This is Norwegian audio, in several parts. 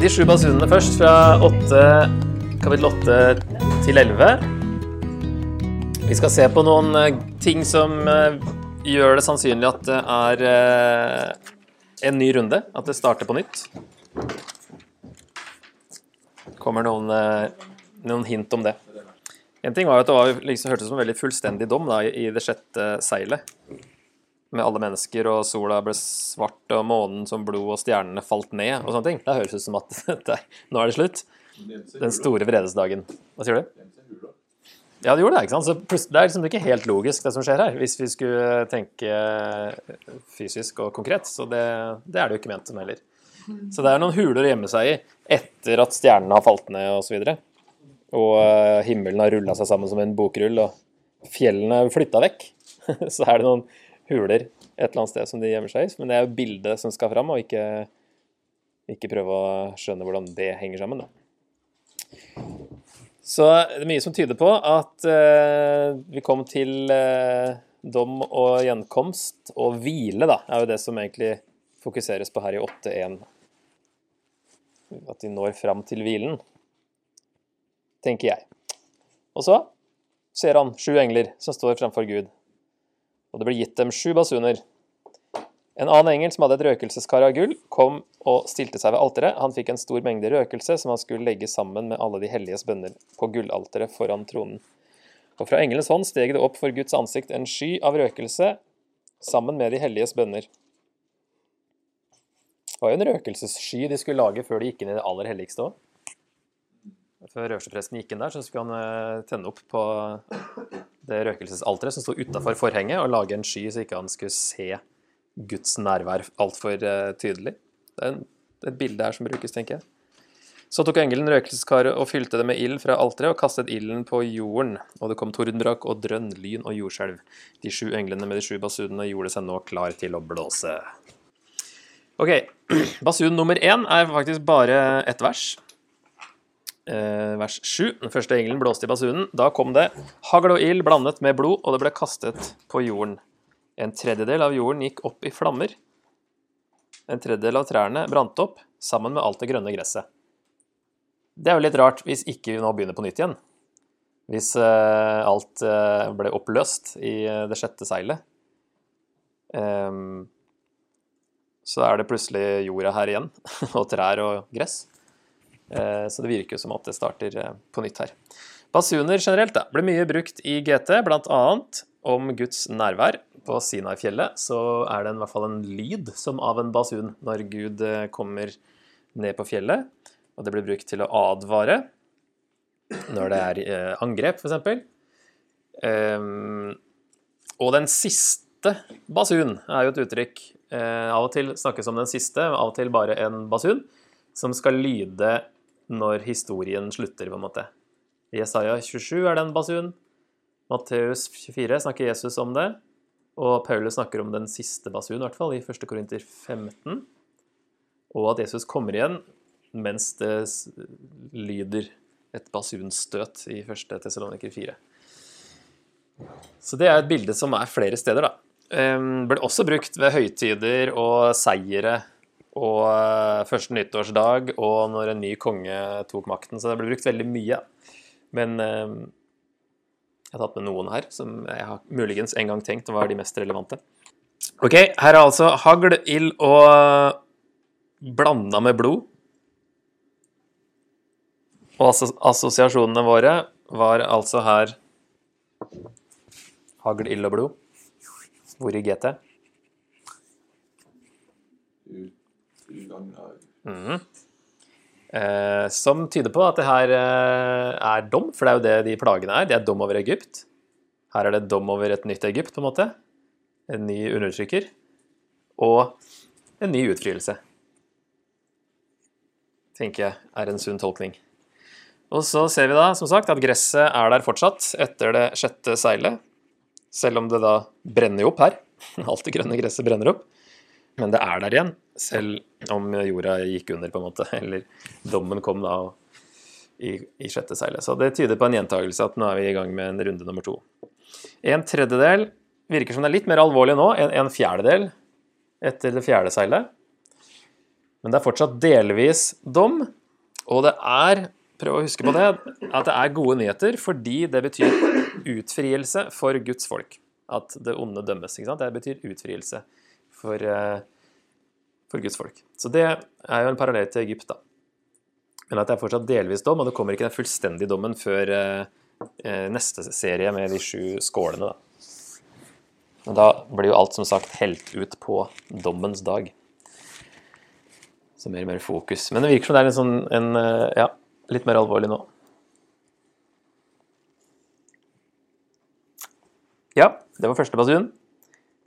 De sju basunene først, fra 8, kapittel 8 til 11. Vi skal se på noen eh, ting som eh, gjør det sannsynlig at det er eh, en ny runde. At det starter på nytt. kommer noen, noen hint om det. En ting var at det var, liksom, hørtes ut som en veldig fullstendig dom da, i det sjette seilet. Med alle mennesker, og sola ble svart, og månen som blod, og stjernene falt ned, og sånne ting. Det høres ut som at det, nå er det slutt. Den store vredesdagen. Hva sier du? Ja, det gjorde det. ikke sant? Så Det er liksom ikke helt logisk, det som skjer her, hvis vi skulle tenke fysisk og konkret. Så det, det er det jo ikke ment som heller. Så det er noen huler å gjemme seg i etter at stjernene har falt ned osv. Og, så og eh, himmelen har rulla seg sammen som en bokrull, og fjellene har flytta vekk. Så er det noen huler et eller annet sted som de gjemmer seg i. Men det er jo bildet som skal fram, og ikke, ikke prøve å skjønne hvordan det henger sammen. Da. Så det er mye som tyder på at uh, vi kom til uh, dom og gjenkomst og hvile, da, er jo det som egentlig fokuseres på her i 8.1. At de når fram til hvilen, tenker jeg. Og så ser han sju engler som står framfor Gud og det ble gitt dem sju basuner. En annen engel som hadde et røkelseskar av gull, kom og stilte seg ved alteret. Han fikk en stor mengde røkelse som han skulle legge sammen med alle de helliges bønner på gullalteret foran tronen. Og fra engelens hånd steg det opp for Guds ansikt en sky av røkelse sammen med de helliges bønner. Det var jo en røkelsessky de skulle lage før de gikk inn i det aller helligste òg. Før øverstepresten gikk inn der, så skulle han eh, tenne opp på det røkelsesalteret som sto utafor forhenget, og lage en sky så ikke han skulle se Guds nærvær altfor uh, tydelig. Det er, et bilde her som brukes, tenker jeg. Så tok engelen røkelseskaret og fylte det med ild fra alteret og kastet ilden på jorden. Og det kom tordenbrak og drønn, lyn og jordskjelv. De sju englene med de sju basunene gjorde seg nå klar til å blåse. Ok, basun nummer én er faktisk bare ett vers. Eh, vers 7. Den første engelen blåste i basunen. Da kom det hagl og ild blandet med blod, og det ble kastet på jorden. En tredjedel av jorden gikk opp i flammer. En tredjedel av trærne brant opp, sammen med alt det grønne gresset. Det er jo litt rart hvis ikke vi nå begynner på nytt igjen. Hvis uh, alt uh, ble oppløst i det sjette seilet. Um, så er det plutselig jorda her igjen, og trær og gress. Eh, så det virker som at det starter eh, på nytt her. Basuner generelt da, ble mye brukt i GT, bl.a. om Guds nærvær. På Sinai-fjellet så er det i hvert fall en lyd som av en basun når Gud eh, kommer ned på fjellet. Og det blir brukt til å advare når det er angrep, f.eks. Um, og den siste basun er jo et uttrykk. av og til snakkes om den siste, av og til bare en basun, som skal lyde når historien slutter, på en måte. I Jesaja 27 er det en basun. Matteus 24 snakker Jesus om det. Og Paulus snakker om den siste basun, i hvert fall, i 1. Korinter 15. Og at Jesus kommer igjen mens det lyder et basunstøt i 1. Tessaloniker 4. Så det er et bilde som er flere steder, da. Ehm, ble også brukt ved høytider og seire og uh, første nyttårsdag og når en ny konge tok makten. Så det ble brukt veldig mye. Men uh, jeg har tatt med noen her som jeg har muligens en gang tenkt var de mest relevante. Ok, her er altså hagl, ild og blanda med blod. Og assosiasjonene våre var altså her hagl, ild og blod. Hvor i GT? Mm. Eh, som tyder på at det her eh, er dom, for det er jo det de plagene er. Det er dom over Egypt. Her er det dom over et nytt Egypt, på en måte. En ny undertrykker. Og en ny utfrielse. Tenker jeg er en sunn tolkning. Og så ser vi da, som sagt, at gresset er der fortsatt etter det sjette seilet. Selv om det da brenner jo opp her. Alt det grønne gresset brenner opp. Men det er der igjen, selv om jorda gikk under, på en måte. Eller dommen kom da i, i sjette seilet. Så det tyder på en gjentakelse at nå er vi i gang med en runde nummer to. En tredjedel virker som det er litt mer alvorlig nå enn en fjerdedel etter det fjerde seilet. Men det er fortsatt delvis dom, og det er prøv å huske på det, at det er gode nyheter fordi det betyr utfrielse for Guds folk. At det onde dømmes. ikke sant? Det betyr utfrielse for, eh, for Guds folk. Så det er jo en parallell til Egypt, da. Men at det er fortsatt delvis dom, og det kommer ikke den fullstendige dommen før eh, eh, neste serie med de sju skålene, da. Og da blir jo alt som sagt helt ut på dommens dag. Så mer og mer fokus. Men det virker som det er en sånn en, ja, litt mer alvorlig nå. Ja, det var første basun.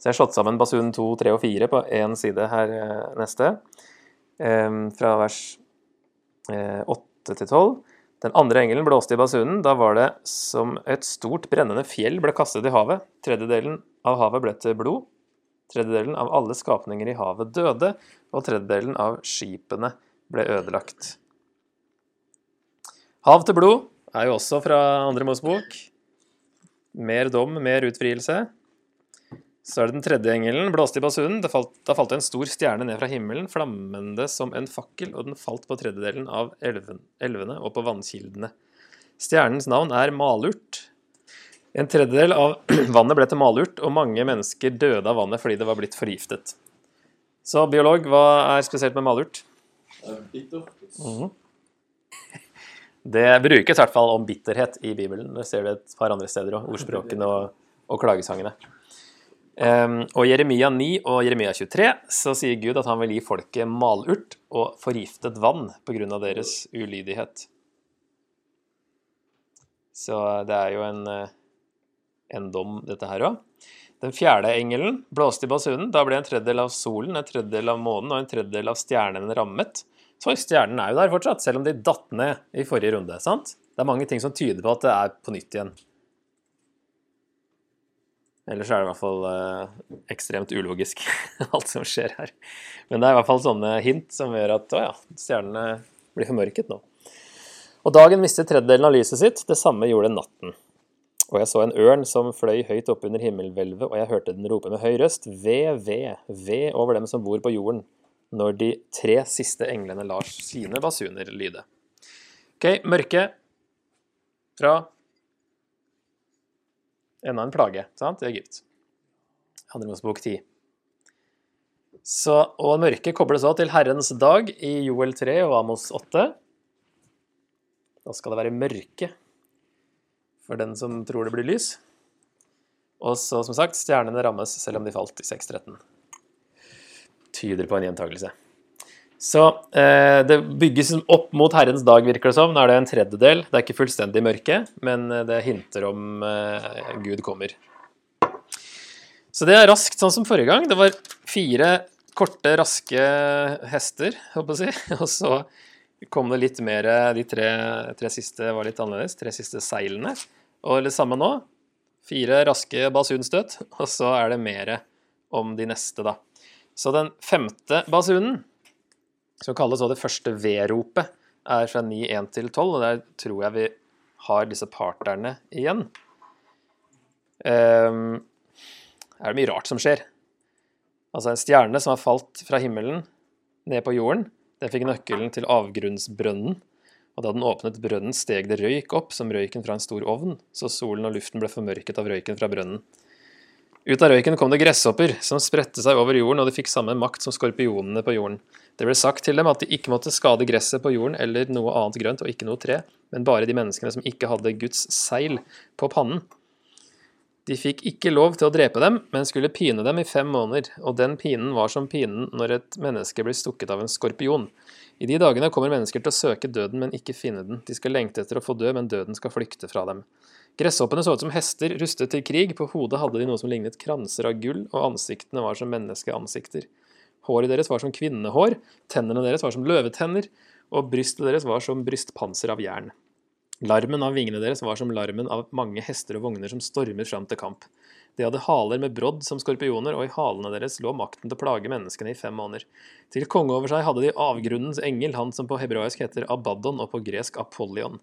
Så jeg har slått sammen basun 2, 3 og 4 på én side her neste. Fra vers 8 til 12. Den andre engelen blåste i basunen. Da var det som et stort brennende fjell ble kastet i havet. Tredjedelen av havet ble til blod. Tredjedelen av alle skapninger i havet døde, og tredjedelen av skipene ble ødelagt. Hav til blod er jo også fra andre Mosebok. Mer dom, mer utfrielse. Så er det den tredje engelen, blåste i basunen. Da falt, da falt det en stor stjerne ned fra himmelen, flammende som en fakkel, og den falt på tredjedelen av elven, elvene og på vannkildene. Stjernens navn er malurt. En tredjedel av vannet ble til malurt, og mange mennesker døde av vannet fordi det var blitt forgiftet. Så biolog, hva er spesielt med malurt? Mm -hmm. Det brukes i hvert fall om bitterhet i Bibelen. Det ser du et par andre steder òg. Ordspråkene og, og, klagesangene. Um, og Jeremia 9 og Jeremia 23 så sier Gud at han vil gi folket malurt og forgiftet vann pga. deres ulydighet. Så det er jo en uh, en dom, dette her òg. Den fjerde engelen blåste i basunen. Da ble en tredjedel av solen, en tredjedel av månen og en tredjedel av stjernene rammet. Så stjernen er jo der fortsatt, selv om de datt ned i forrige runde. sant? Det er mange ting som tyder på at det er på nytt igjen. Ellers er det i hvert fall eh, ekstremt ulogisk, alt som skjer her. Men det er i hvert fall sånne hint som gjør at å ja, stjernene blir formørket nå. Og dagen mistet tredjedelen av lyset sitt. Det samme gjorde natten. Og jeg så en ørn som fløy høyt oppe under himmelhvelvet, og jeg hørte den rope med høy røst, ved, ved, ved over dem som bor på jorden, når de tre siste englene lar sine basuner lyde. Ok, mørke fra enda en plage sant, i Egypt. Andre Mosebok 10. Så, og mørket kobles også til Herrens dag i Joel 3 og Amos 8. Da skal det være mørke for den som tror det blir lys. Og så, som sagt, stjernene rammes selv om de falt i 6.13. Tyder på en gjentakelse. Så eh, det bygges opp mot Herrens dag, virker det som. Nå er det en tredjedel. Det er ikke fullstendig mørke, men eh, det hinter om eh, Gud kommer. Så det er raskt, sånn som forrige gang. Det var fire korte, raske hester, håper jeg å si. Og så kom det litt mer De tre, tre, siste var litt annerledes. Tre siste seilene. Og det samme nå. Fire raske basunstøt, og så er det mer om de neste, da. Så den femte basunen, som kalles det første V-ropet, er fra 9.1 til 12, og der tror jeg vi har disse parterne igjen. Um, er det mye rart som skjer. Altså en stjerne som har falt fra himmelen ned på jorden, den fikk nøkkelen til avgrunnsbrønnen, og da den åpnet brønnen, steg det røyk opp som røyken fra en stor ovn, så solen og luften ble formørket av røyken fra brønnen. Ut av røyken kom det gresshopper, som spredte seg over jorden, og de fikk samme makt som skorpionene på jorden. Det ble sagt til dem at de ikke måtte skade gresset på jorden eller noe annet grønt og ikke noe tre, men bare de menneskene som ikke hadde Guds seil på pannen. De fikk ikke lov til å drepe dem, men skulle pine dem i fem måneder, og den pinen var som pinen når et menneske blir stukket av en skorpion. I de dagene kommer mennesker til å søke døden, men ikke finne den. De skal lengte etter å få dø, men døden skal flykte fra dem. Gresshoppene så ut som hester rustet til krig, på hodet hadde de noe som lignet kranser av gull, og ansiktene var som menneskeansikter. Håret deres var som kvinnehår, tennene deres var som løvetenner, og brystet deres var som brystpanser av jern. Larmen av vingene deres var som larmen av mange hester og vogner som stormer fram til kamp. De hadde haler med brodd som skorpioner, og i halene deres lå makten til å plage menneskene i fem måneder. Til konge over seg hadde de avgrunnens engel, han som på hebraisk heter Abaddon og på gresk Apollion.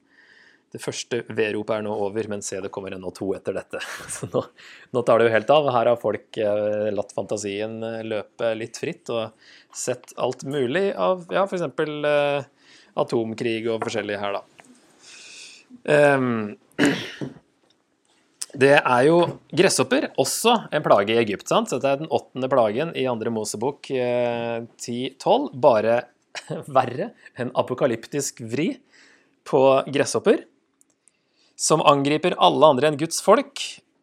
Det første V-ropet er nå over, men se, det kommer ennå to etter dette. Så nå, nå tar det jo helt av. Her har folk eh, latt fantasien eh, løpe litt fritt og sett alt mulig av ja, f.eks. Eh, atomkrig og forskjellig her, da. Um, det er jo gresshopper, også en plage i Egypt. sant? Så Dette er den åttende plagen i andre Mosebok eh, 10-12. Bare verre. En apokalyptisk vri på gresshopper. Som angriper alle andre enn Guds folk.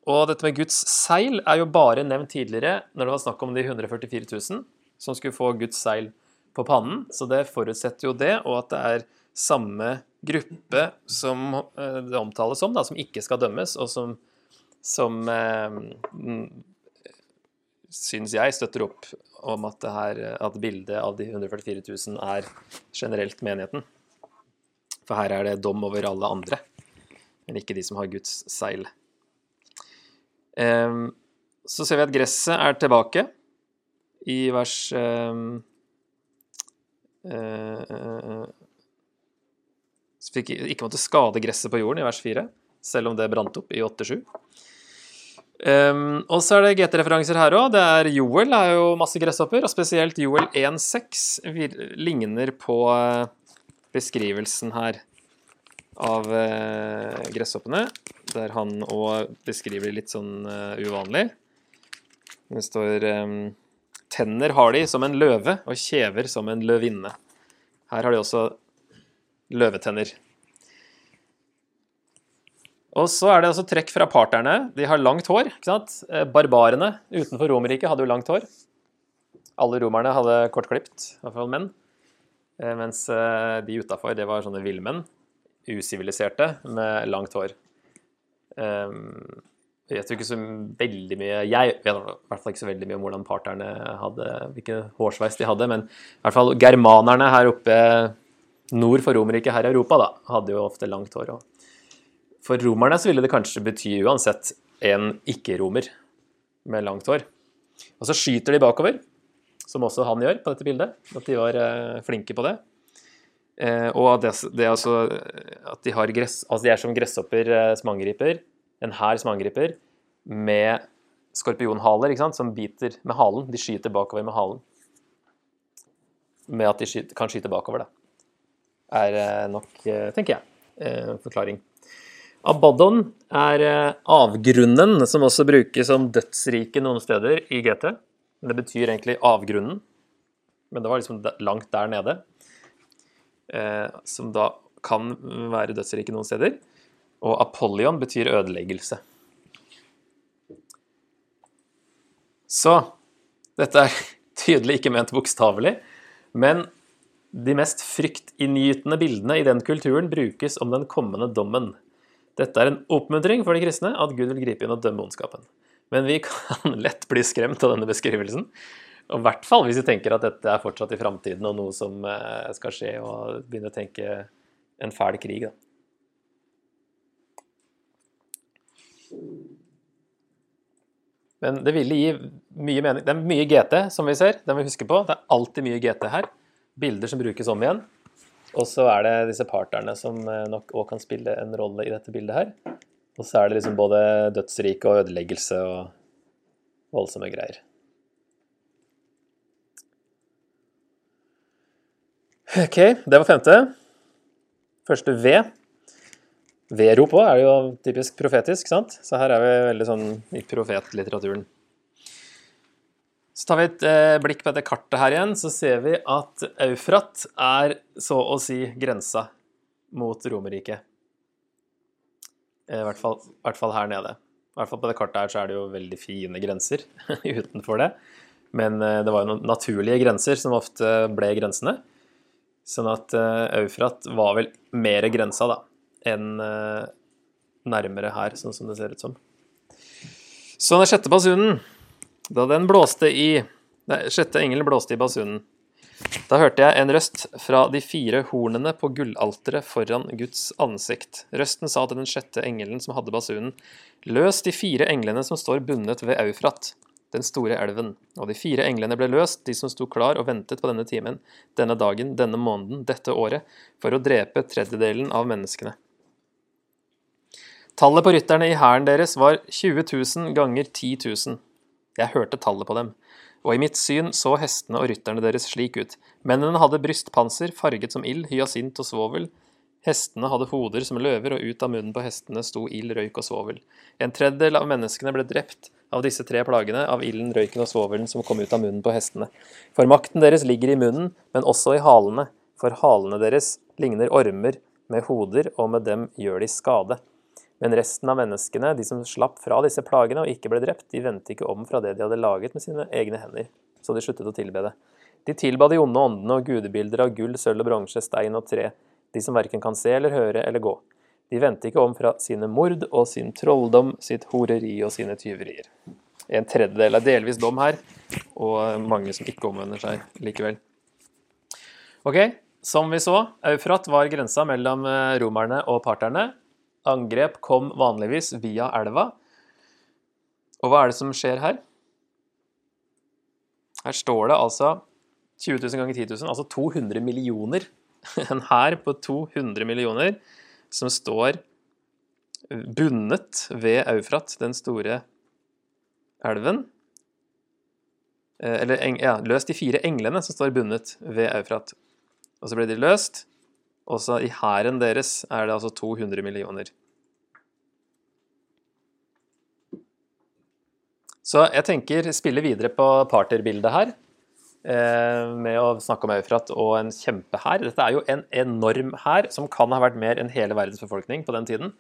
Og dette med Guds seil er jo bare nevnt tidligere når det var snakk om de 144 000 som skulle få Guds seil på pannen. Så det forutsetter jo det, og at det er samme gruppe som eh, det omtales om, da, som ikke skal dømmes, og som som eh, syns jeg støtter opp om at, her, at bildet av de 144 000 er generelt menigheten. For her er det dom over alle andre, men ikke de som har Guds seil. Eh, så ser vi at gresset er tilbake i vers eh, eh, Så fikk ikke måtte skade gresset på jorden i vers 4, selv om det brant opp i 8-7. Um, og så er det GT-referanser her òg. Joel er jo masse gresshopper, og spesielt Joel 1.6 ligner på beskrivelsen her av uh, gresshoppene, der han òg beskriver litt sånn uh, uvanlig. Det står um, Tenner har de som en løve, og kjever som en løvinne. Her har de også løvetenner. Og så er det altså trekk fra parterne. De har langt hår. ikke sant? Eh, barbarene utenfor Romerriket hadde jo langt hår. Alle romerne hadde kortklipt, i hvert fall menn. Eh, mens eh, de utafor, det var sånne villmenn. Usiviliserte med langt hår. Jeg vet jo ikke så veldig mye Jeg vet i hvert fall ikke så veldig mye om hvordan parterne hadde, hvilken hårsveis de hadde, men i hvert fall germanerne her oppe nord for Romerriket her i Europa da, hadde jo ofte langt hår. også. For romerne så ville det kanskje bety uansett en ikke-romer med langt hår. Og så skyter de bakover, som også han gjør på dette bildet. At de var eh, flinke på det. Eh, og det, det altså, at de, gress, altså de er som gresshopper eh, som angriper. En hær som angriper med skorpionhaler som biter med halen. De skyter bakover med halen. Med at de skyter, kan skyte bakover, da. Er eh, nok, eh, tenker jeg, eh, forklaring. Abaddon er eh, avgrunnen, som også brukes som dødsrike noen steder i GT. Det betyr egentlig avgrunnen, men det var liksom langt der nede. Eh, som da kan være dødsrike noen steder. Og Apollyon betyr ødeleggelse. Så dette er tydelig ikke ment bokstavelig, men de mest fryktinngytende bildene i den kulturen brukes om den kommende dommen. Dette er en oppmuntring for de kristne at Gud vil gripe inn og dømme ondskapen. Men vi kan lett bli skremt av denne beskrivelsen. Og I hvert fall hvis du tenker at dette er fortsatt i framtiden og noe som eh, skal skje, og begynner å tenke en fæl krig. da. Men det ville gi mye mening. Det er mye GT, som vi ser. Det må vi huske på. Det er alltid mye GT her. Bilder som brukes om igjen. Og så er det disse parterne som eh, nok òg kan spille en rolle i dette bildet her. Og så er det liksom både dødsrike og ødeleggelse og voldsomme greier. OK, det var femte. Første V. V-rop òg er jo typisk profetisk, sant? Så her er vi veldig sånn i profetlitteraturen. Så tar vi et eh, blikk på dette kartet her igjen, så ser vi at Eufrat er så å si grensa mot Romerriket. I hvert fall, I hvert fall her nede. I hvert fall på det kartet her så er det jo veldig fine grenser utenfor det. Men eh, det var jo noen naturlige grenser som ofte ble grensene. Sånn at eh, Eufrat var vel mer grensa da, enn nærmere her, sånn som det ser ut som. Så den sjette basunen da den blåste i Nei, sjette engelen blåste i basunen. Da hørte jeg en røst fra de fire hornene på gullalteret foran Guds ansikt. Røsten sa til den sjette engelen som hadde basunen, løs de fire englene som står bundet ved Eufrat, den store elven. Og de fire englene ble løst, de som sto klar og ventet på denne timen, denne dagen, denne måneden, dette året, for å drepe tredjedelen av menneskene. Tallet på rytterne i hæren deres var 20 000 ganger 10 000. Jeg hørte tallet på dem, og i mitt syn så hestene og rytterne deres slik ut. Mennene hadde brystpanser farget som ild, hyasint og svovel. Hestene hadde hoder som løver, og ut av munnen på hestene sto ild, røyk og svovel. En tredjedel av menneskene ble drept av disse tre plagene, av ilden, røyken og svovelen som kom ut av munnen på hestene. For makten deres ligger i munnen, men også i halene, for halene deres ligner ormer med hoder, og med dem gjør de skade. Men resten av menneskene, de som slapp fra disse plagene og ikke ble drept, de vendte ikke om fra det de hadde laget med sine egne hender, så de sluttet å tilbe det. De tilba de onde åndene og gudebilder av gull, sølv og bronse, stein og tre, de som verken kan se eller høre eller gå. De vendte ikke om fra sine mord og sin trolldom, sitt horeri og sine tyverier. En tredjedel er delvis dom her, og mange som ikke omvender seg likevel. Ok, som vi så, Eufrat var grensa mellom eh, romerne og parterne. Angrep kom vanligvis via elva. Og hva er det som skjer her? Her står det altså 20 000 ganger 10 000, altså 200 millioner. En hær på 200 millioner som står bundet ved Eufrat, den store elven. Eh, eller ja, løst de fire englene som står bundet ved Eufrat. Og så ble de løst, og så i hæren deres er det altså 200 millioner. Så jeg tenker spille videre på parterbildet her, med å snakke om Eufrat og en kjempehær. Dette er jo en enorm hær, som kan ha vært mer enn hele verdens befolkning på den tiden.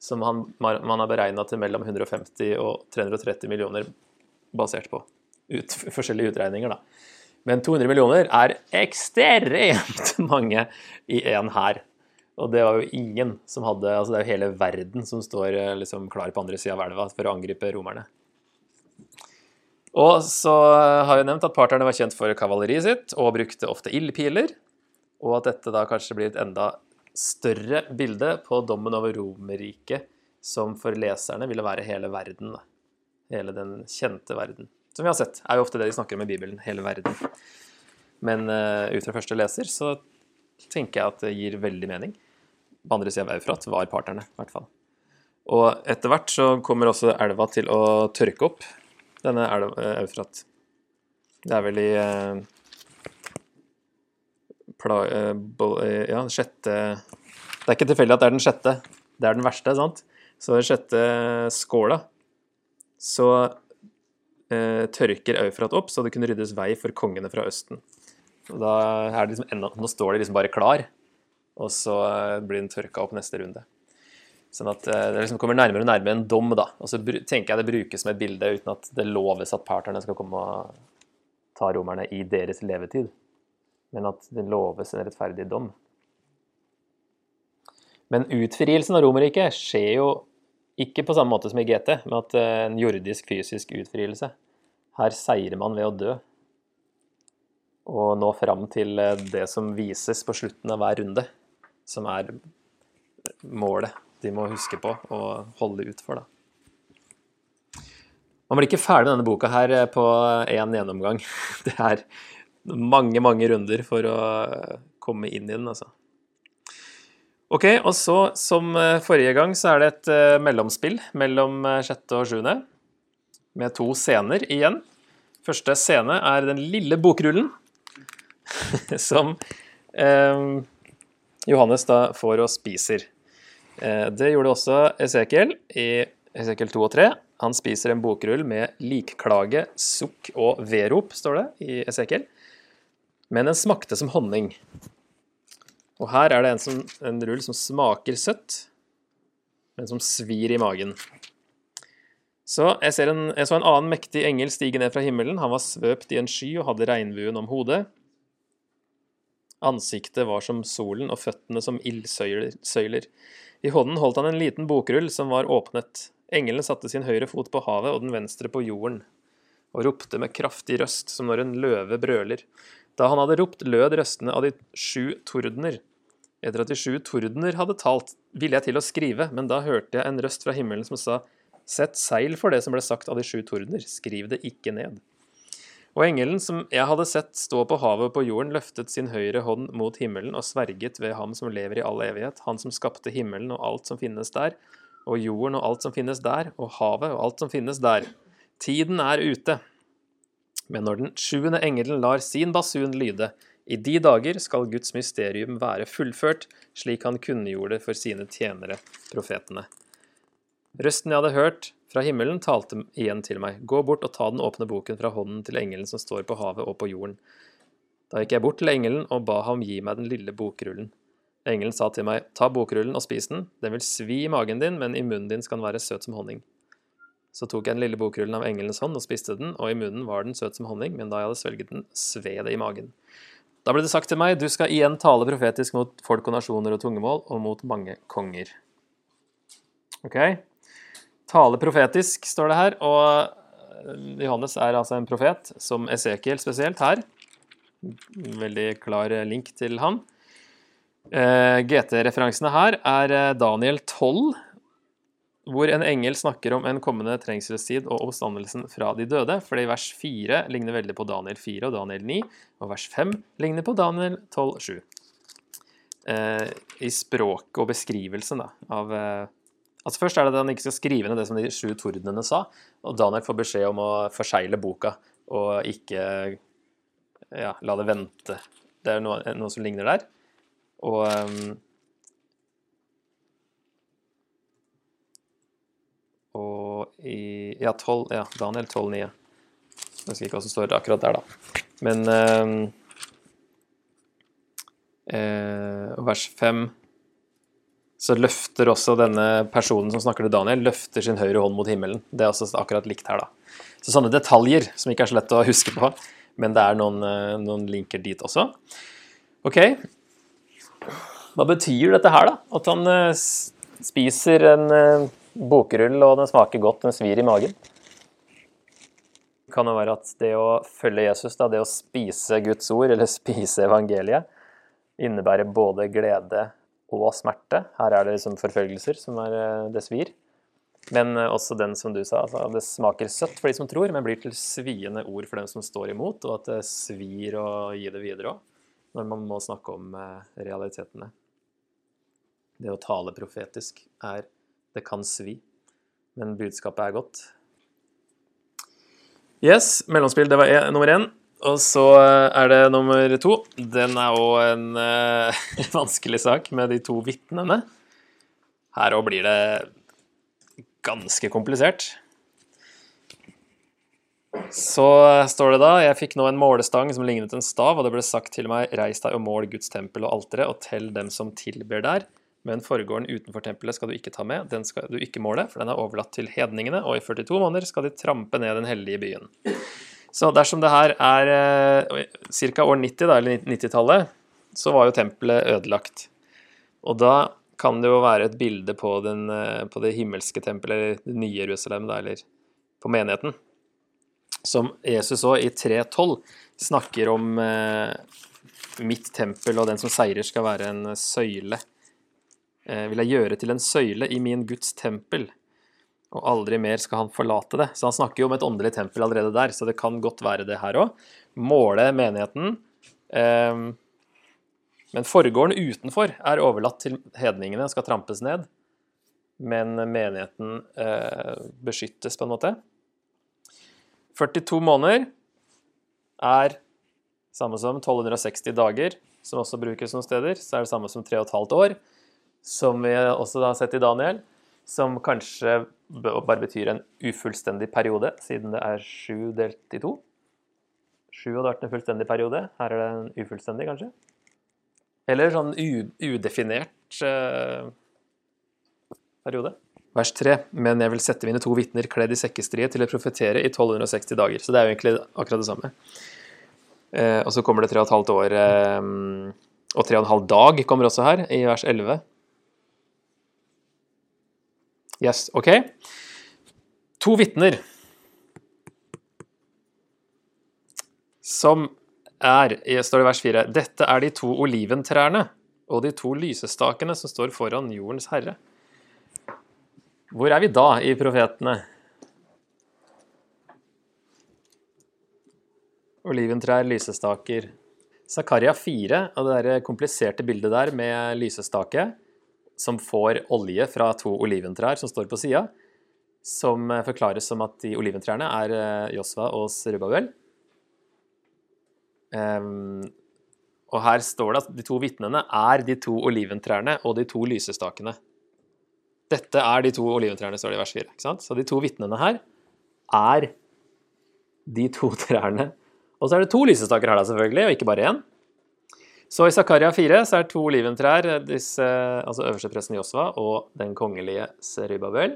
Som han, man har beregna til mellom 150 og 330 millioner, basert på ut, forskjellige utregninger. da. Men 200 millioner er ekstremt mange i én hær. Og det var jo ingen som hadde altså Det er jo hele verden som står eh, liksom klar på andre sida av elva for å angripe romerne. Og så har jeg nevnt at parterne var kjent for kavaleriet sitt og brukte ofte ildpiler. Og at dette da kanskje blir et enda større bilde på dommen over Romerriket, som for leserne ville være hele verden. Hele den kjente verden som vi har sett, er jo ofte det de snakker om i Bibelen, hele verden. Men uh, ut fra første leser så tenker jeg at det gir veldig mening. På andre sida av Eufrat var parterne, i hvert fall. Og etter hvert så kommer også elva til å tørke opp, denne elva, uh, Eufrat. Det er vel i uh, pla, ja, sjette Det er ikke tilfeldig at det er den sjette. Det er den verste, sant? Så den sjette skåla så eh, tørker Eufrat opp, så det kunne ryddes vei for kongene fra Østen. Og da er det liksom enda, Nå står de liksom bare klar, og så eh, blir den tørka opp neste runde. Sånn at eh, det liksom kommer nærmere og nærmere en dom, da. Og så tenker jeg det brukes som et bilde uten at det loves at parterne skal komme og ta romerne i deres levetid, men at det loves en rettferdig dom. Men utfrielsen av Romerriket skjer jo ikke på samme måte som i GT, med at eh, en jordisk fysisk utfrielse. Her seirer man ved å dø. Og nå fram til eh, det som vises på slutten av hver runde, som er målet de må huske på og holde ut for. Da. Man blir ikke ferdig med denne boka her eh, på én gjennomgang. Det er mange, mange runder for å komme inn i den, altså. Ok, og så som eh, forrige gang så er det et mellomspill mellom sjette og sjuende. Med to scener igjen. Første scene er den lille bokrullen som eh, Johannes da får og spiser. Det gjorde også Esekiel i Esekiel 2 og 3. Han spiser en bokrull med likklage, sukk og vedrop, står det i Esekiel. Men den smakte som honning. Og her er det en, som, en rull som smaker søtt, men som svir i magen. Så jeg, en, jeg, så en annen mektig engel stige ned fra himmelen. Han var svøpt i en sky og hadde regnbuen om hodet. Ansiktet var som solen og føttene som ildsøyler. I hånden holdt han en liten bokrull som var åpnet. Engelen satte sin høyre fot på havet og den venstre på jorden, og ropte med kraftig røst, som når en løve brøler. Da han hadde ropt, lød røstene av de sju tordener. Etter at de sju tordener hadde talt, ville jeg til å skrive, men da hørte jeg en røst fra himmelen som sa, Sett seil for det som ble sagt av de sju tordener, skriv det ikke ned. Og engelen som jeg hadde sett stå på havet og på jorden, løftet sin høyre hånd mot himmelen og sverget ved ham som lever i all evighet, han som skapte himmelen og alt som finnes der, og jorden og alt som finnes der, og havet og alt som finnes der. Tiden er ute. Men når den sjuende engelen lar sin basun lyde, i de dager skal Guds mysterium være fullført, slik han kunngjorde for sine tjenere, profetene. Røsten jeg hadde hørt fra himmelen, talte igjen til meg. Gå bort og ta den åpne boken fra hånden til engelen som står på havet og på jorden. Da gikk jeg bort til engelen og ba ham gi meg den lille bokrullen. Engelen sa til meg, ta bokrullen og spis den, den vil svi i magen din, men i munnen din skal den være søt som honning. Så tok jeg den lille bokrullen av engelens hånd og spiste den, og i munnen var den søt som honning, men da jeg hadde svelget den, sved det i magen. Da ble det sagt til meg, du skal igjen tale profetisk mot folk og nasjoner og tungemål, og mot mange konger. Ok? Tale profetisk, står det her, og Johannes er altså en profet, som Esekiel spesielt her. Veldig klar link til han. GT-referansene her er Daniel 12, hvor en engel snakker om en kommende trengselstid og oppstandelsen fra de døde, fordi vers 4 ligner veldig på Daniel 4 og Daniel 9, og vers 5 ligner på Daniel 12, 7. Eh, I språket og beskrivelsen da, av eh, Altså Først er det at han ikke skal skrive ned det som de sju tordenene sa, og Daniel får beskjed om å forsegle boka og ikke ja, la det vente. Det er noe, noe som ligner der. Og um, Og i Ja, 12, ja Daniel 12,9. Jeg husker ikke hva som står akkurat der, da. Men um, eh, vers 5 så løfter også denne personen som snakker til Daniel, løfter sin høyre hånd mot himmelen. Det er også akkurat likt her, da. Så sånne detaljer som ikke er så lett å huske på, men det er noen, eh, noen linker dit også. Ok. Hva betyr dette her, da? At han uh, spiser en uh, bokrull, og den smaker godt, den svir i magen. Kan det være at det å følge Jesus, da, det å spise Guds ord, eller spise evangeliet, innebærer både glede og smerte. Her er det liksom forfølgelser som er eh, det svir. Men eh, også den som du sa, altså, det smaker søtt for de som tror, men blir til sviende ord for dem som står imot, og at det svir å gi det videre òg, når man må snakke om eh, realitetene. Det å tale profetisk er det kan svi, men budskapet er godt. Yes, mellomspill, det var e nummer én. Og så er det nummer to. Den er òg en uh, vanskelig sak med de to vitnene. Her òg blir det ganske komplisert. Så står det da Jeg fikk nå en målestang som lignet en stav, og det ble sagt til meg Reis deg og mål Guds tempel og alteret, og tell dem som tilber der. Men forgården utenfor tempelet skal du ikke ta med, den skal du ikke måle, for den er overlatt til hedningene, og i 42 måneder skal de trampe ned den hellige byen. Så dersom det her er eh, ca. år 90, da, eller 90-tallet, så var jo tempelet ødelagt. Og da kan det jo være et bilde på, den, eh, på det himmelske tempelet, eller det nye Jerusalem, da, eller på menigheten. Som Jesus òg i 3.12 snakker om eh, mitt tempel, og den som seirer skal være en søyle Eh, vil jeg gjøre til en søyle i min Guds tempel, og aldri mer skal han forlate det. Så han snakker jo om et åndelig tempel allerede der, så det kan godt være det her òg. Måle menigheten. Eh, men forgården utenfor er overlatt til hedningene, og skal trampes ned. Men menigheten eh, beskyttes på en måte. 42 måneder er samme som 1260 dager, som også brukes noen steder. Så er det samme som 3 15 år som vi også har sett i Daniel, som kanskje bare betyr en ufullstendig periode, siden det er sju delt i to. Sju hadde vært en fullstendig periode. Her er det en ufullstendig, kanskje. Eller sånn udefinert eh, periode. Vers 3. Men jeg vil sette mine to vitner kledd i sekkestrie til å profetere i 1260 dager. Så det er jo egentlig akkurat det samme. Eh, og så kommer det tre og et halvt år eh, Og tre og en halv dag kommer også her, i vers 11. Yes, OK. To vitner som er, står det i vers 4, dette er de to oliventrærne og de to lysestakene som står foran jordens herre. Hvor er vi da i profetene? Oliventrær, lysestaker. Zakaria 4 og det der kompliserte bildet der med lysestake som får olje fra to oliventrær som står på sida, som eh, forklares som at de oliventrærne er eh, Josva og Serubabel. Um, og her står det at de to vitnene er de to oliventrærne og de to lysestakene. Dette er de to oliventrærne, står det i vers 4. Ikke sant? Så de to vitnene her er de to trærne. Og så er det to lysestaker her, da, selvfølgelig, og ikke bare én. Så i Zakaria 4 så er to oliventrær disse, altså øverstepresten Josva og den kongelige Serubabel.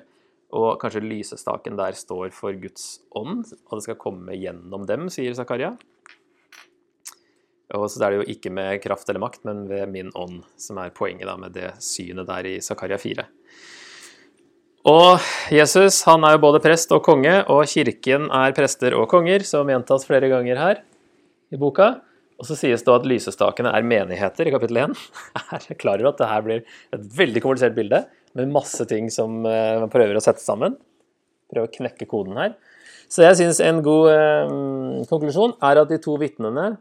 Og kanskje lysestaken der står for Guds ånd, og det skal komme gjennom dem, sier Zakaria. Og så er det jo ikke med kraft eller makt, men ved min ånd, som er poenget da med det synet der i Zakaria 4. Og Jesus han er jo både prest og konge, og kirken er prester og konger, som gjentas flere ganger her i boka. Og så sies det at lysestakene er menigheter i kapittel 1. Jeg er klar over at det her blir et veldig komplisert bilde med masse ting som eh, man prøver å sette sammen. Prøve å knekke koden her. Så jeg syns en god eh, konklusjon er at de to vitnene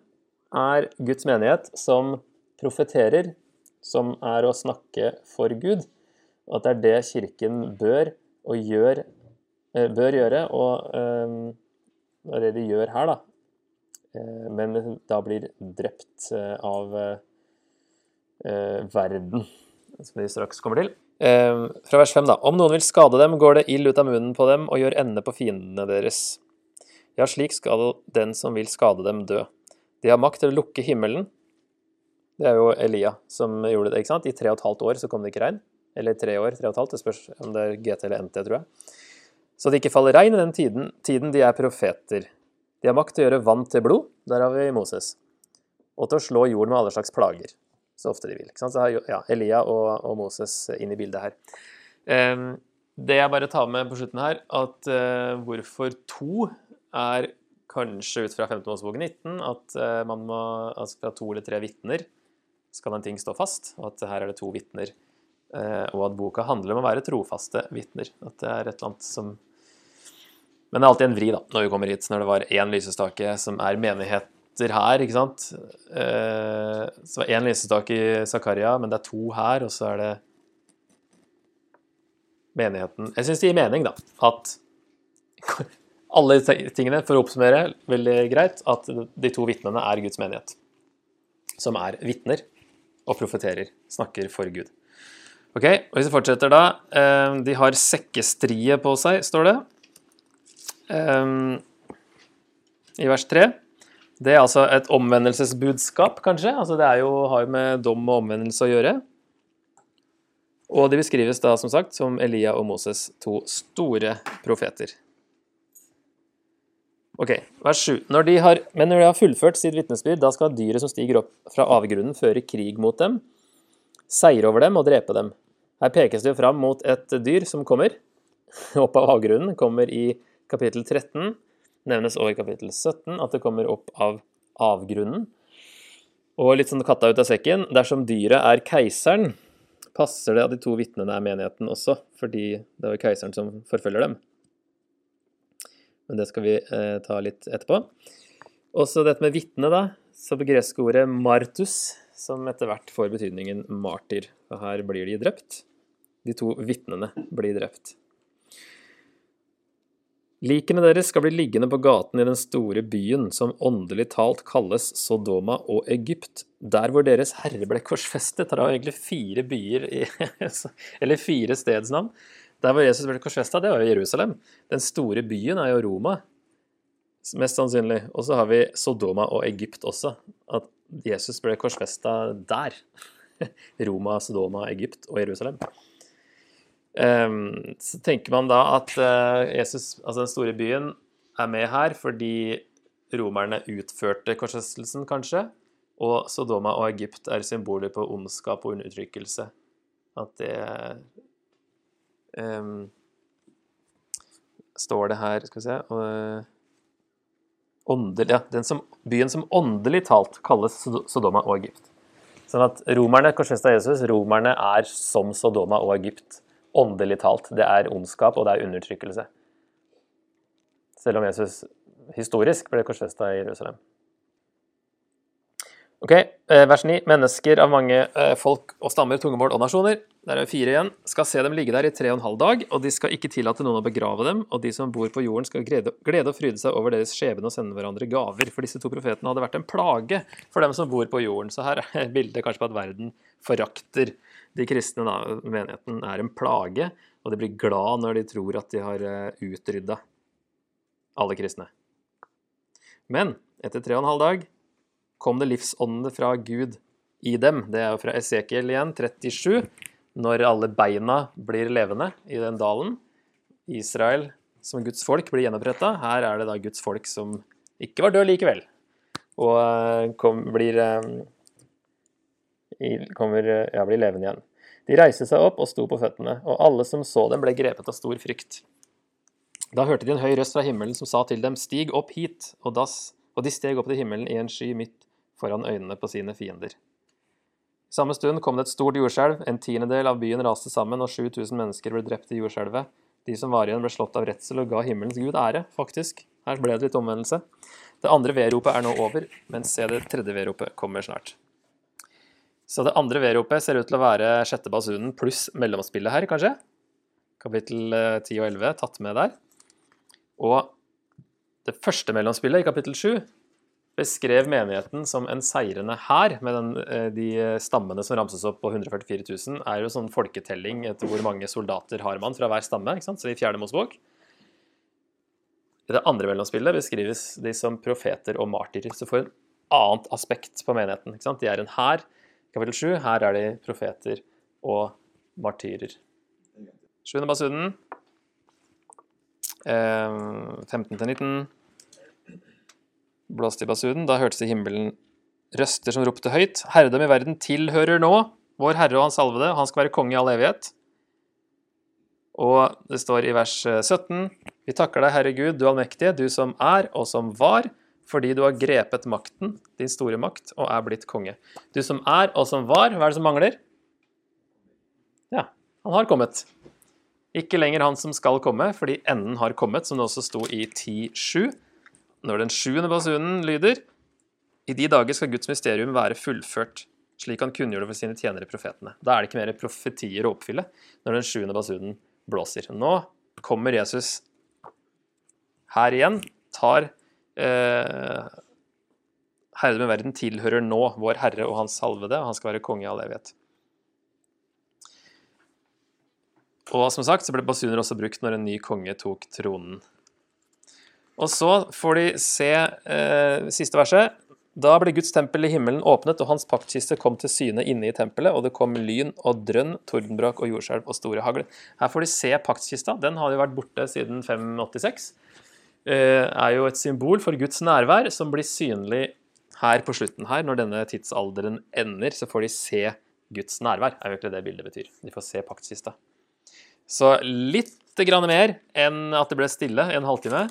er Guds menighet som profeterer, som er å snakke for Gud. Og at det er det Kirken bør og gjør, eh, bør gjøre, og eh, det er det de gjør her, da. Eh, men da blir drept eh, av eh, verden, som vi straks kommer til. Fra vers 5, da. Om noen vil skade dem, går det ild ut av munnen på dem og gjør ende på fiendene deres. Ja, slik skal den som vil skade dem, dø. De har makt til å lukke himmelen. Det er jo Elia som gjorde det. ikke sant? I tre og et halvt år så kom det ikke regn. Eller tre år, tre og et halvt. Det spørs om det er GT eller NT, tror jeg. Så det ikke faller regn i den tiden, tiden de er profeter. De har makt til å gjøre vann til blod, der har vi Moses, og til å slå jorden med alle slags plager, så ofte de vil. Så har ja, Elia og, og, Moses inn i bildet her. Um, det jeg bare tar med på slutten her, at uh, hvorfor to er kanskje ut fra 15. Mosebok 19 at uh, man må, altså fra to eller tre vitner skal en ting stå fast, og at her er det to vitner. Uh, og at boka handler om å være trofaste vitner. At det er et eller annet som men det er alltid en vri da, når vi kommer hit, når det var én lysestake som er menigheter her. ikke sant? Eh, så var én lysestake i Zakaria, men det er to her, og så er det menigheten Jeg syns det gir mening, da, at alle tingene, for å oppsummere veldig greit, at de to vitnene er Guds menighet. Som er vitner og profeterer, snakker for Gud. Ok, og Hvis vi fortsetter da eh, De har sekkestrie på seg, står det um, i vers 3. Det er altså et omvendelsesbudskap, kanskje. Altså det jo, har jo med dom og omvendelse å gjøre. Og de beskrives da som sagt som Elia og Moses, to store profeter. Ok, vers 7. Når de har, men når de har fullført sitt vitnesbyrd, da skal dyret som stiger opp fra avgrunnen, føre krig mot dem, seire over dem og drepe dem. Her pekes det jo fram mot et dyr som kommer opp av avgrunnen, kommer i kapittel 13 nevnes også i kapittel 17 at det kommer opp av avgrunnen. Og litt sånn katta ut av sekken, dersom dyret er keiseren, passer det at de to vitnene er menigheten også, fordi det var keiseren som forfølger dem. Men det skal vi eh, ta litt etterpå. Også dette med vitne, da. Så det greske ordet martus, som etter hvert får betydningen martyr. Og her blir de drept. De to vitnene blir drept. Likene deres skal bli liggende på gaten i den store byen som åndelig talt kalles Sodoma og Egypt, der hvor deres herre ble korsfestet. Det er egentlig fire byer i, Eller fire stedsnavn. Der hvor Jesus ble korsfesta, det var jo Jerusalem. Den store byen er jo Roma, mest sannsynlig. Og så har vi Sodoma og Egypt også. At Jesus ble korsfesta der. Roma, Sodoma, Egypt og Jerusalem. Ehm, så tenker man da at eh, Jesus, altså den store byen, er med her fordi romerne utførte korsfestelsen, kanskje. Og Sodoma og Egypt er symboler på ondskap og undertrykkelse. At det um, Står det her Skal vi se uh, åndel, ja, som, Byen som åndelig talt kalles Sodoma og Egypt. Sånn at romerne korsfesta Jesus. Romerne er som Sodoma og Egypt åndelig talt. Det er ondskap, og det er undertrykkelse. Selv om Jesus historisk ble korsfesta i Jerusalem. Ok, eh, vers 9. Mennesker av mange eh, folk og stammer, tungemål og nasjoner, der er fire igjen, skal se dem ligge der i tre og en halv dag, og de skal ikke tillate noen å begrave dem, og de som bor på jorden skal glede, og fryde seg over deres skjebne og sende hverandre gaver. For disse to profetene hadde vært en plage for dem som bor på jorden. Så her er bildet kanskje på at verden forakter de kristne, da. Menigheten er en plage, og de blir glad når de tror at de har utrydda alle kristne. Men etter tre og en halv dag kom det livsåndene fra Gud i dem. Det er jo fra Esekiel igjen, 37, når alle beina blir levende i den dalen. Israel som Guds folk blir gjenoppretta. Her er det da Guds folk som ikke var død likevel, og eh, kom, blir, eh, kommer, ja, blir levende igjen. De reiste seg opp og sto på føttene, og alle som så dem, ble grepet av stor frykt. Da hørte de en høy røst fra himmelen som sa til dem, Stig opp hit, og, das, og de steg opp til himmelen i en sky midt foran øynene på sine fiender. Samme stund kom det et stort jordskjelv, en tiendedel av byen raste sammen, og 7000 mennesker ble drept i jordskjelvet. De som var igjen, ble slått av redsel og ga himmelens gud ære, faktisk. Her ble det litt omvendelse. Det andre vedropet er nå over, men se det tredje vedropet kommer snart. Så det andre vedropet ser ut til å være sjette basunen pluss mellomspillet her, kanskje? Kapittel 10 og 11 tatt med der. Og det første mellomspillet, i kapittel 7, beskrev menigheten som en seirende hær, med den, eh, de stammene som ramses opp på 144 000, er jo sånn folketelling etter hvor mange soldater har man fra hver stamme, ikke sant? så i fjerde Mosebok. I det andre mellomspillet beskrives de som profeter og martyrer, så får en annet aspekt på menigheten. ikke sant? De er en hær. Kapittel 7, her er de profeter og martyrer. Sjuende basunen. 15-19, blåste i basunen. Da hørtes det i himmelen røster som ropte høyt. Herredom i verden tilhører nå vår Herre og Hans salvede, og han skal være konge i all evighet. Og det står i vers 17.: Vi takker deg, Herre Gud, du allmektige, du som er og som var, fordi du har grepet makten, din store makt, og er blitt konge. Du som er og som var, hva er det som mangler? Ja, han har kommet. Ikke lenger han som skal komme, fordi enden har kommet, som det også sto i 10.7 når den sjuende basunen lyder I de dager skal Guds mysterium være fullført, slik han kunngjorde for sine tjenere profetene. Da er det ikke mer profetier å oppfylle når den sjuende basunen blåser. Nå kommer Jesus her igjen, tar eh, med verden tilhører nå vår Herre og Hans salvede, og han skal være konge i all evighet. Og som sagt så ble basuner også brukt når en ny konge tok tronen. Og så får de se eh, siste verset. Da ble Guds tempel i himmelen åpnet, og hans paktkiste kom til syne inne i tempelet, og det kom lyn og drønn, tordenbrak og jordskjelv og store hagl. Her får de se paktkista. Den har jo vært borte siden 586. Eh, er jo et symbol for Guds nærvær, som blir synlig her på slutten her. Når denne tidsalderen ender, så får de se Guds nærvær, er jo egentlig det bildet betyr. De får se paktkista. Så litt mer enn at det ble stille en halvtime.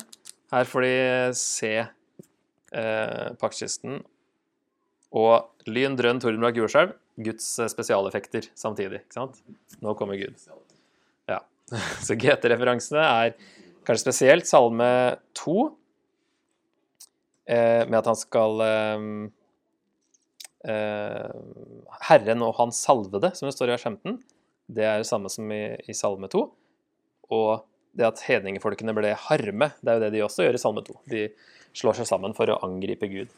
Her får de se eh, paktkisten og lyn, drønn, tordenbrak, jordskjelv. Guds eh, spesialeffekter samtidig. ikke sant? Nå kommer Gud. Ja. Så GT-referansene er kanskje spesielt Salme 2, eh, med at han skal eh, eh, Herren og hans salvede, som det står i vers 15, det er det samme som i, i Salme 2. Og det at hedningefolkene ble harme, det er jo det de også gjør i Salme 2. De slår seg sammen for å angripe Gud.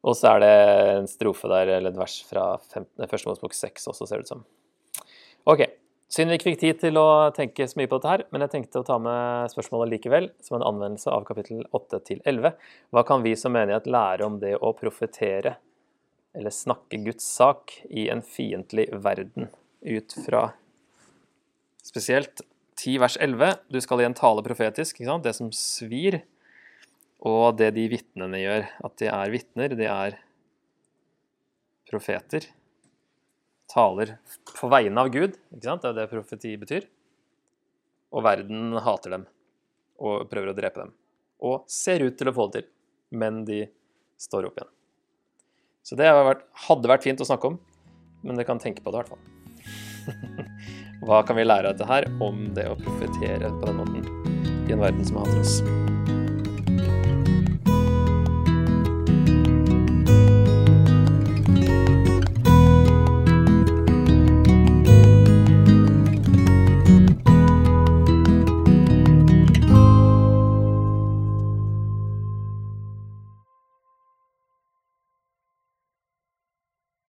Og så er det en strofe der, eller et vers fra 15, første Mosebok 6 også, ser det ut som. Ok. Synd vi ikke fikk tid til å tenke så mye på dette her, men jeg tenkte å ta med spørsmålet likevel, som en anvendelse av kapittel 8 til 11. Hva kan vi som menighet lære om det å profetere, eller snakke Guds sak, i en fiendtlig verden, ut fra spesielt 10 vers 11. Du skal igjen tale profetisk, det som svir. Og det de vitnene gjør. At de er vitner, de er profeter. Taler på vegne av Gud. Det er det profeti betyr. Og verden hater dem og prøver å drepe dem. Og ser ut til å få det til, men de står opp igjen. Så det hadde vært fint å snakke om, men dere kan tenke på det i hvert fall. Hva kan vi lære av dette her om det å profetere på den måten i en verden som hater oss?